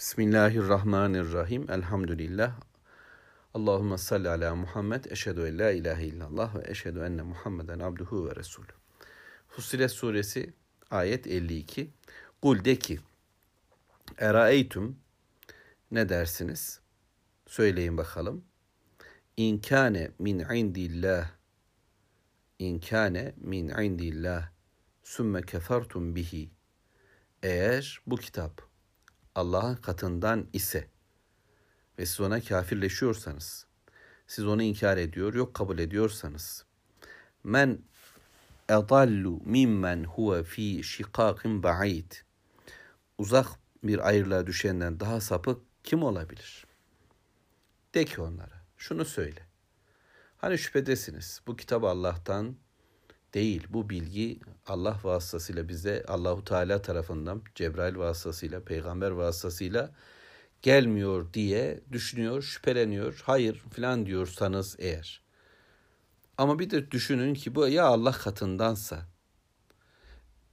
Bismillahirrahmanirrahim. Elhamdülillah. Allahümme salli ala Muhammed. Eşhedü en la ilahe illallah ve eşhedü enne Muhammeden abduhu ve resulü. Fussilet suresi ayet 52. Kul de ki Eraeytüm ne dersiniz? Söyleyin bakalım. İnkâne min indillah İnkâne min indillah sümme kefertum bihi eğer bu kitap Allah'ın katından ise ve siz ona kafirleşiyorsanız, siz onu inkar ediyor, yok kabul ediyorsanız, men edallu mimmen huve fi şikakin ba'id. Uzak bir ayrılığa düşenden daha sapık kim olabilir? De ki onlara, şunu söyle. Hani şüphedesiniz, bu kitap Allah'tan değil. Bu bilgi Allah vasıtasıyla bize Allahu Teala tarafından Cebrail vasıtasıyla, peygamber vasıtasıyla gelmiyor diye düşünüyor, şüpheleniyor. Hayır filan diyorsanız eğer. Ama bir de düşünün ki bu ya Allah katındansa,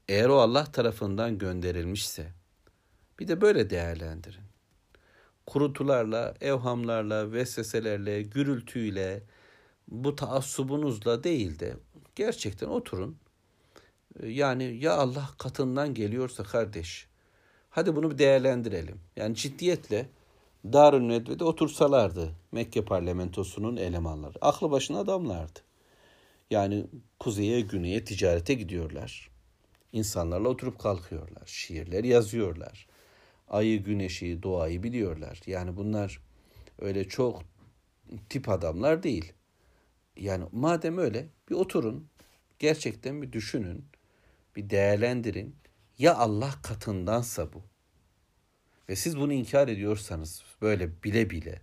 eğer o Allah tarafından gönderilmişse, bir de böyle değerlendirin. Kurutularla, evhamlarla, vesveselerle, gürültüyle, bu taassubunuzla değil de gerçekten oturun. Yani ya Allah katından geliyorsa kardeş, hadi bunu bir değerlendirelim. Yani ciddiyetle Darül Nedve'de otursalardı Mekke parlamentosunun elemanları. Aklı başına adamlardı. Yani kuzeye güneye ticarete gidiyorlar. İnsanlarla oturup kalkıyorlar. Şiirler yazıyorlar. Ayı, güneşi, doğayı biliyorlar. Yani bunlar öyle çok tip adamlar değil. Yani madem öyle bir oturun, gerçekten bir düşünün, bir değerlendirin. Ya Allah katındansa bu ve siz bunu inkar ediyorsanız böyle bile bile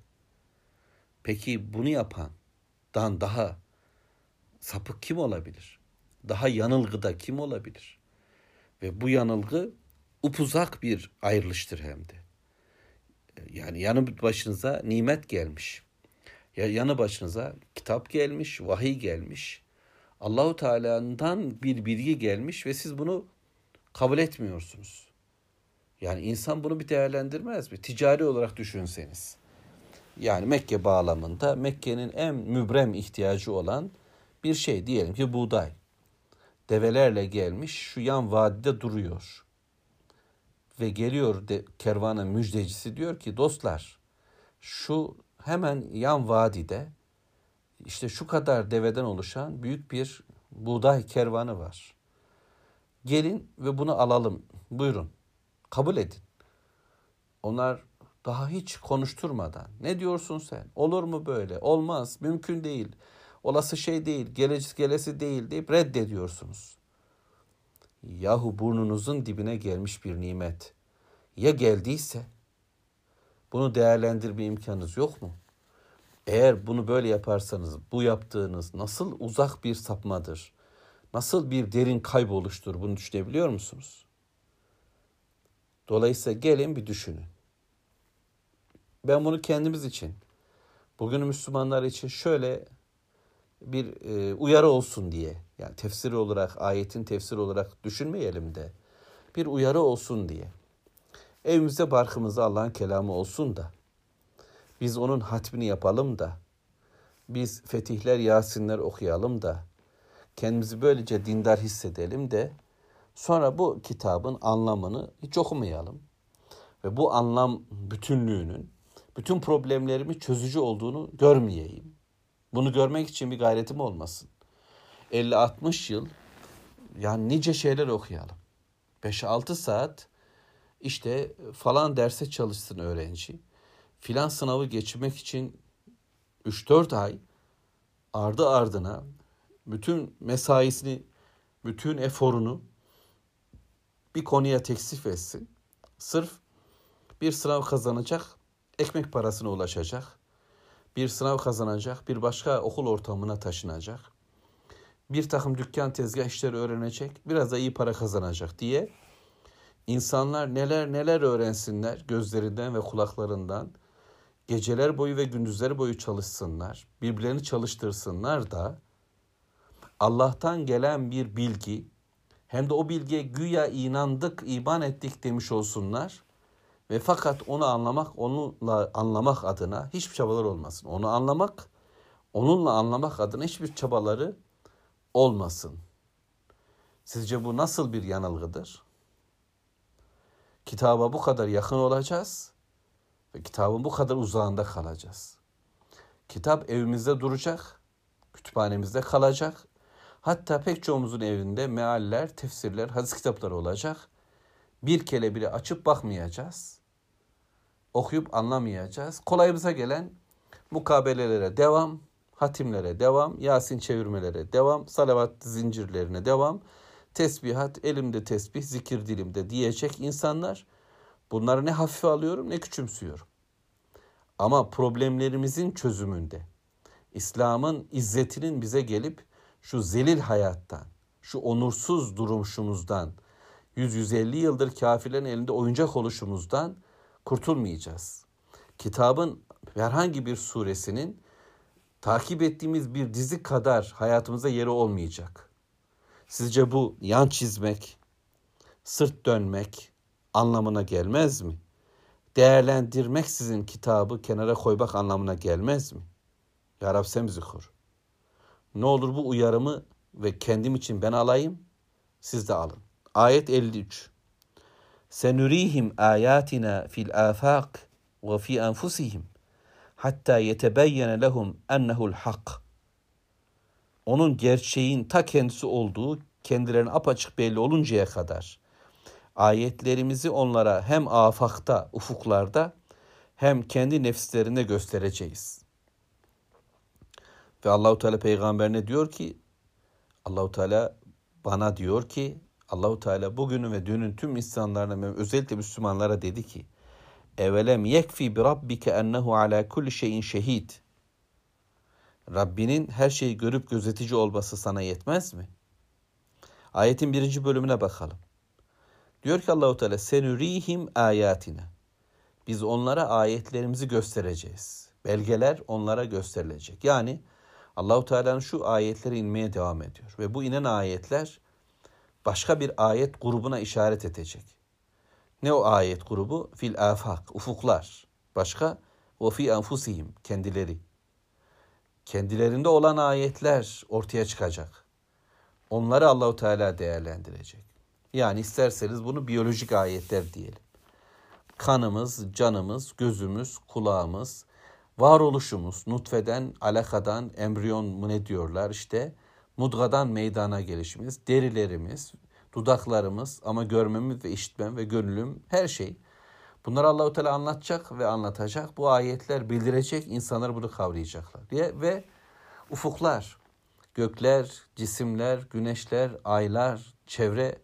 peki bunu yapandan daha sapık kim olabilir? Daha yanılgıda kim olabilir? Ve bu yanılgı upuzak bir ayrılıştır hem de. Yani yanı başınıza nimet gelmiş. Ya yanı başınıza kitap gelmiş, vahiy gelmiş. Allahu Teala'dan bir bilgi gelmiş ve siz bunu kabul etmiyorsunuz. Yani insan bunu bir değerlendirmez mi? Ticari olarak düşünseniz. Yani Mekke bağlamında Mekke'nin en mübrem ihtiyacı olan bir şey diyelim ki buğday. Develerle gelmiş şu yan vadide duruyor. Ve geliyor de, kervanın müjdecisi diyor ki dostlar şu hemen yan vadide işte şu kadar deveden oluşan büyük bir buğday kervanı var. Gelin ve bunu alalım. Buyurun. Kabul edin. Onlar daha hiç konuşturmadan ne diyorsun sen? Olur mu böyle? Olmaz. Mümkün değil. Olası şey değil. Gelesi gelesi değil deyip reddediyorsunuz. Yahu burnunuzun dibine gelmiş bir nimet. Ya geldiyse bunu değerlendirme imkanınız yok mu? Eğer bunu böyle yaparsanız bu yaptığınız nasıl uzak bir sapmadır? Nasıl bir derin kayboluştur bunu düşünebiliyor musunuz? Dolayısıyla gelin bir düşünün. Ben bunu kendimiz için, bugün Müslümanlar için şöyle bir e, uyarı olsun diye, yani tefsir olarak, ayetin tefsir olarak düşünmeyelim de, bir uyarı olsun diye. Evimizde barkımızda Allah'ın kelamı olsun da, biz onun hatmini yapalım da, biz fetihler, yasinler okuyalım da, kendimizi böylece dindar hissedelim de, sonra bu kitabın anlamını hiç okumayalım. Ve bu anlam bütünlüğünün, bütün problemlerimi çözücü olduğunu görmeyeyim. Bunu görmek için bir gayretim olmasın. 50-60 yıl yani nice şeyler okuyalım. 5-6 saat işte falan derse çalışsın öğrenci filan sınavı geçmek için 3-4 ay ardı ardına bütün mesaisini, bütün eforunu bir konuya teksif etsin. Sırf bir sınav kazanacak, ekmek parasına ulaşacak. Bir sınav kazanacak, bir başka okul ortamına taşınacak. Bir takım dükkan tezgah işleri öğrenecek, biraz da iyi para kazanacak diye insanlar neler neler öğrensinler gözlerinden ve kulaklarından geceler boyu ve gündüzler boyu çalışsınlar, birbirlerini çalıştırsınlar da Allah'tan gelen bir bilgi hem de o bilgiye güya inandık, iman ettik demiş olsunlar Ve fakat onu anlamak, onunla anlamak adına hiçbir çabalar olmasın. Onu anlamak, onunla anlamak adına hiçbir çabaları olmasın. Sizce bu nasıl bir yanılgıdır? Kitaba bu kadar yakın olacağız ve kitabın bu kadar uzağında kalacağız. Kitap evimizde duracak, kütüphanemizde kalacak. Hatta pek çoğumuzun evinde mealler, tefsirler, hadis kitapları olacak. Bir kere bile açıp bakmayacağız. Okuyup anlamayacağız. Kolayımıza gelen mukabelelere devam, hatimlere devam, Yasin çevirmelere devam, salavat zincirlerine devam, tesbihat, elimde tesbih, zikir dilimde diyecek insanlar. Bunları ne hafife alıyorum ne küçümsüyorum. Ama problemlerimizin çözümünde, İslam'ın izzetinin bize gelip şu zelil hayattan, şu onursuz durumşumuzdan, 100-150 yıldır kafirlerin elinde oyuncak oluşumuzdan kurtulmayacağız. Kitabın herhangi bir suresinin takip ettiğimiz bir dizi kadar hayatımıza yeri olmayacak. Sizce bu yan çizmek, sırt dönmek anlamına gelmez mi? Değerlendirmek sizin kitabı kenara koymak anlamına gelmez mi? Ya Rab sen bizi kur. Ne olur bu uyarımı ve kendim için ben alayım, siz de alın. Ayet 53. Senurihim ayatina fil afaq ve fi enfusihim hatta yetebeyyene lehum ennehu'l hak. Onun gerçeğin ta kendisi olduğu kendilerine apaçık belli oluncaya kadar ayetlerimizi onlara hem afakta, ufuklarda hem kendi nefislerinde göstereceğiz. Ve Allahu Teala peygamberine diyor ki Allahu Teala bana diyor ki Allahu Teala bugünün ve dünün tüm insanlarına özellikle Müslümanlara dedi ki Evelem yekfi bi rabbike ennehu ala kulli şeyin şehid. Rabbinin her şeyi görüp gözetici olması sana yetmez mi? Ayetin birinci bölümüne bakalım. Diyor ki Allahu Teala senurihim ayatina. Biz onlara ayetlerimizi göstereceğiz. Belgeler onlara gösterilecek. Yani Allahu Teala'nın şu ayetleri inmeye devam ediyor ve bu inen ayetler başka bir ayet grubuna işaret edecek. Ne o ayet grubu? Fil afak, ufuklar. Başka? Ve fi enfusihim, kendileri. Kendilerinde olan ayetler ortaya çıkacak. Onları Allahu Teala değerlendirecek. Yani isterseniz bunu biyolojik ayetler diyelim. Kanımız, canımız, gözümüz, kulağımız, varoluşumuz, nutfeden, alakadan, embriyon mu ne diyorlar işte, mudgadan meydana gelişimiz, derilerimiz, dudaklarımız ama görmemiz ve işitmem ve gönlüm her şey. Bunları Allahu Teala anlatacak ve anlatacak. Bu ayetler bildirecek, insanlar bunu kavrayacaklar. Diye ve ufuklar, gökler, cisimler, güneşler, aylar, çevre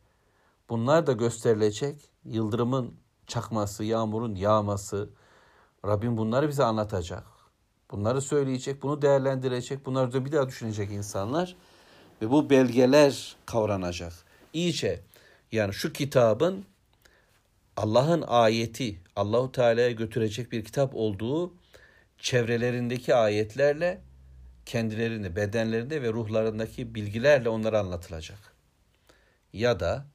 bunlar da gösterilecek. Yıldırımın çakması, yağmurun yağması. Rabbim bunları bize anlatacak. Bunları söyleyecek, bunu değerlendirecek, bunları da bir daha düşünecek insanlar. Ve bu belgeler kavranacak. İyice yani şu kitabın Allah'ın ayeti, Allahu Teala'ya götürecek bir kitap olduğu çevrelerindeki ayetlerle kendilerinde, bedenlerinde ve ruhlarındaki bilgilerle onlara anlatılacak. Ya da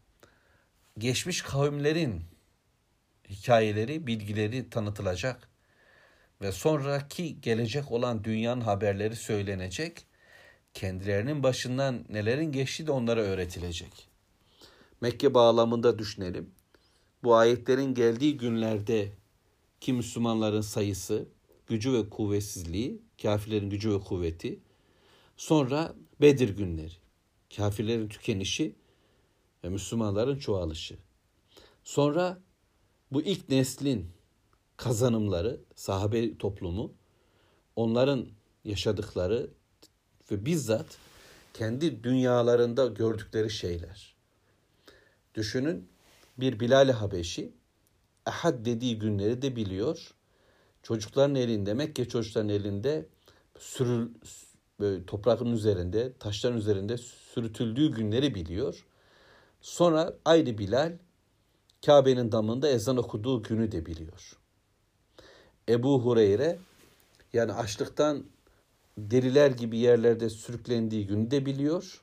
geçmiş kavimlerin hikayeleri, bilgileri tanıtılacak ve sonraki gelecek olan dünyanın haberleri söylenecek. Kendilerinin başından nelerin geçtiği de onlara öğretilecek. Mekke bağlamında düşünelim. Bu ayetlerin geldiği günlerde ki Müslümanların sayısı, gücü ve kuvvetsizliği, kafirlerin gücü ve kuvveti, sonra Bedir günleri, kafirlerin tükenişi ve Müslümanların çoğalışı. Sonra bu ilk neslin kazanımları, sahabe toplumu, onların yaşadıkları ve bizzat kendi dünyalarında gördükleri şeyler. Düşünün bir Bilal-i Habeşi Ahad dediği günleri de biliyor. Çocukların elinde, Mekke çocukların elinde sürül, böyle toprağın üzerinde, taşların üzerinde sürütüldüğü günleri biliyor. Sonra ayrı Bilal Kabe'nin damında ezan okuduğu günü de biliyor. Ebu Hureyre yani açlıktan deliler gibi yerlerde sürüklendiği günü de biliyor.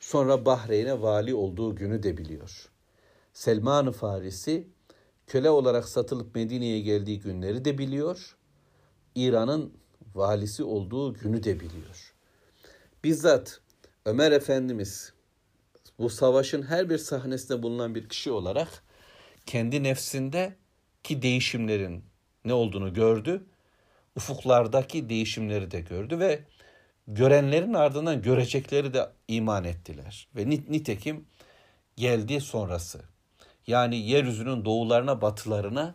Sonra Bahreyn'e vali olduğu günü de biliyor. Selman-ı Farisi köle olarak satılıp Medine'ye geldiği günleri de biliyor. İran'ın valisi olduğu günü de biliyor. Bizzat Ömer Efendimiz bu savaşın her bir sahnesinde bulunan bir kişi olarak kendi nefsinde ki değişimlerin ne olduğunu gördü. Ufuklardaki değişimleri de gördü ve görenlerin ardından görecekleri de iman ettiler. Ve nitekim geldi sonrası. Yani yeryüzünün doğularına batılarına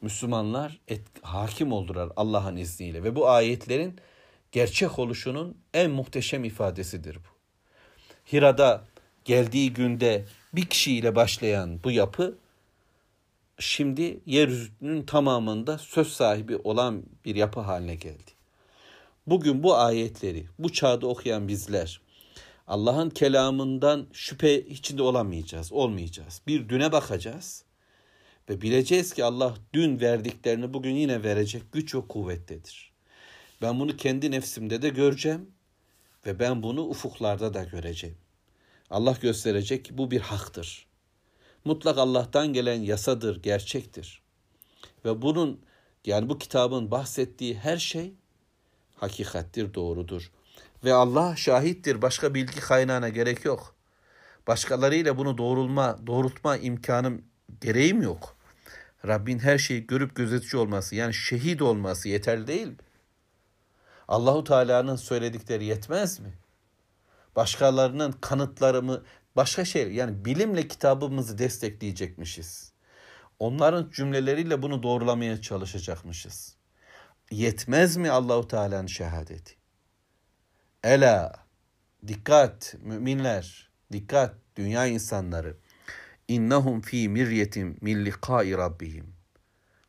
Müslümanlar et, hakim oldular Allah'ın izniyle. Ve bu ayetlerin gerçek oluşunun en muhteşem ifadesidir bu. Hira'da geldiği günde bir kişiyle başlayan bu yapı şimdi yeryüzünün tamamında söz sahibi olan bir yapı haline geldi. Bugün bu ayetleri bu çağda okuyan bizler Allah'ın kelamından şüphe içinde olamayacağız, olmayacağız. Bir düne bakacağız ve bileceğiz ki Allah dün verdiklerini bugün yine verecek güç ve kuvvettedir. Ben bunu kendi nefsimde de göreceğim ve ben bunu ufuklarda da göreceğim. Allah gösterecek ki bu bir haktır. Mutlak Allah'tan gelen yasadır, gerçektir. Ve bunun yani bu kitabın bahsettiği her şey hakikattir, doğrudur. Ve Allah şahittir. Başka bilgi kaynağına gerek yok. Başkalarıyla bunu doğrulma, doğrultma imkanım, gereğim yok. Rabbin her şeyi görüp gözetici olması, yani şehit olması yeterli değil mi? Allahu Teala'nın söyledikleri yetmez mi? Başkalarının kanıtlarımı, başka şey, yani bilimle kitabımızı destekleyecekmişiz. Onların cümleleriyle bunu doğrulamaya çalışacakmışız. Yetmez mi Allahu Teala'nın şehadeti? Ela dikkat müminler dikkat dünya insanları innahum fi miryetin min liqai rabbihim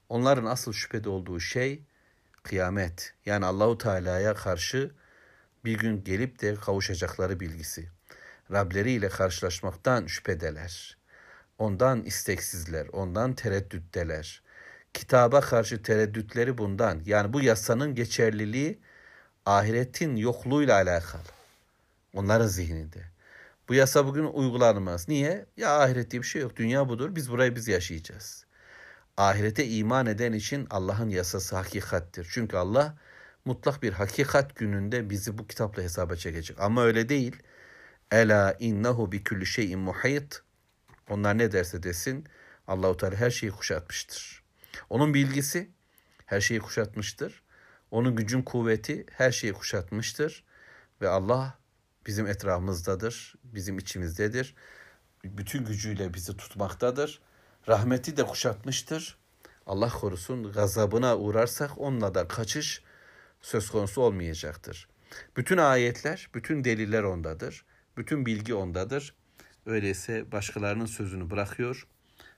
onların asıl şüphede olduğu şey kıyamet yani Allahu Teala'ya karşı bir gün gelip de kavuşacakları bilgisi. Rableriyle karşılaşmaktan şüphedeler. Ondan isteksizler, ondan tereddütteler. Kitaba karşı tereddütleri bundan. Yani bu yasanın geçerliliği ahiretin yokluğuyla alakalı. Onların zihninde. Bu yasa bugün uygulanmaz. Niye? Ya ahiret diye bir şey yok. Dünya budur. Biz burayı biz yaşayacağız. Ahirete iman eden için Allah'ın yasası hakikattir. Çünkü Allah mutlak bir hakikat gününde bizi bu kitapla hesaba çekecek. Ama öyle değil. Ela innehu bi kulli şeyin muhayit. Onlar ne derse desin Allahu Teala her şeyi kuşatmıştır. Onun bilgisi her şeyi kuşatmıştır. Onun gücün kuvveti her şeyi kuşatmıştır ve Allah bizim etrafımızdadır, bizim içimizdedir. Bütün gücüyle bizi tutmaktadır. Rahmeti de kuşatmıştır. Allah korusun gazabına uğrarsak onunla da kaçış söz konusu olmayacaktır. Bütün ayetler, bütün deliller ondadır. Bütün bilgi ondadır. Öyleyse başkalarının sözünü bırakıyor.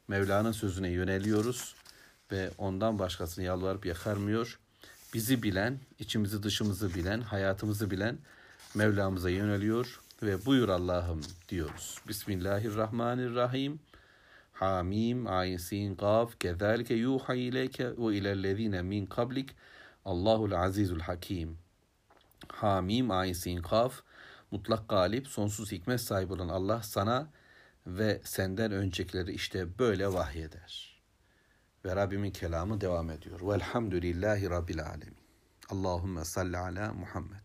Mevla'nın sözüne yöneliyoruz ve ondan başkasını yalvarıp yakarmıyor bizi bilen, içimizi dışımızı bilen, hayatımızı bilen Mevlamıza yöneliyor ve buyur Allah'ım diyoruz. Bismillahirrahmanirrahim. Hamim, ayin, sin, kaf, kezalike yuha ileyke ve ilellezine min kablik. Allahul azizul hakim. Hamim, ayin, sin, kaf. Mutlak galip, sonsuz hikmet sahibi olan Allah sana ve senden öncekileri işte böyle vahyeder. Ve Rabbimin kelamı devam ediyor. Velhamdülillahi Rabbil alemin. Allahümme salli ala Muhammed.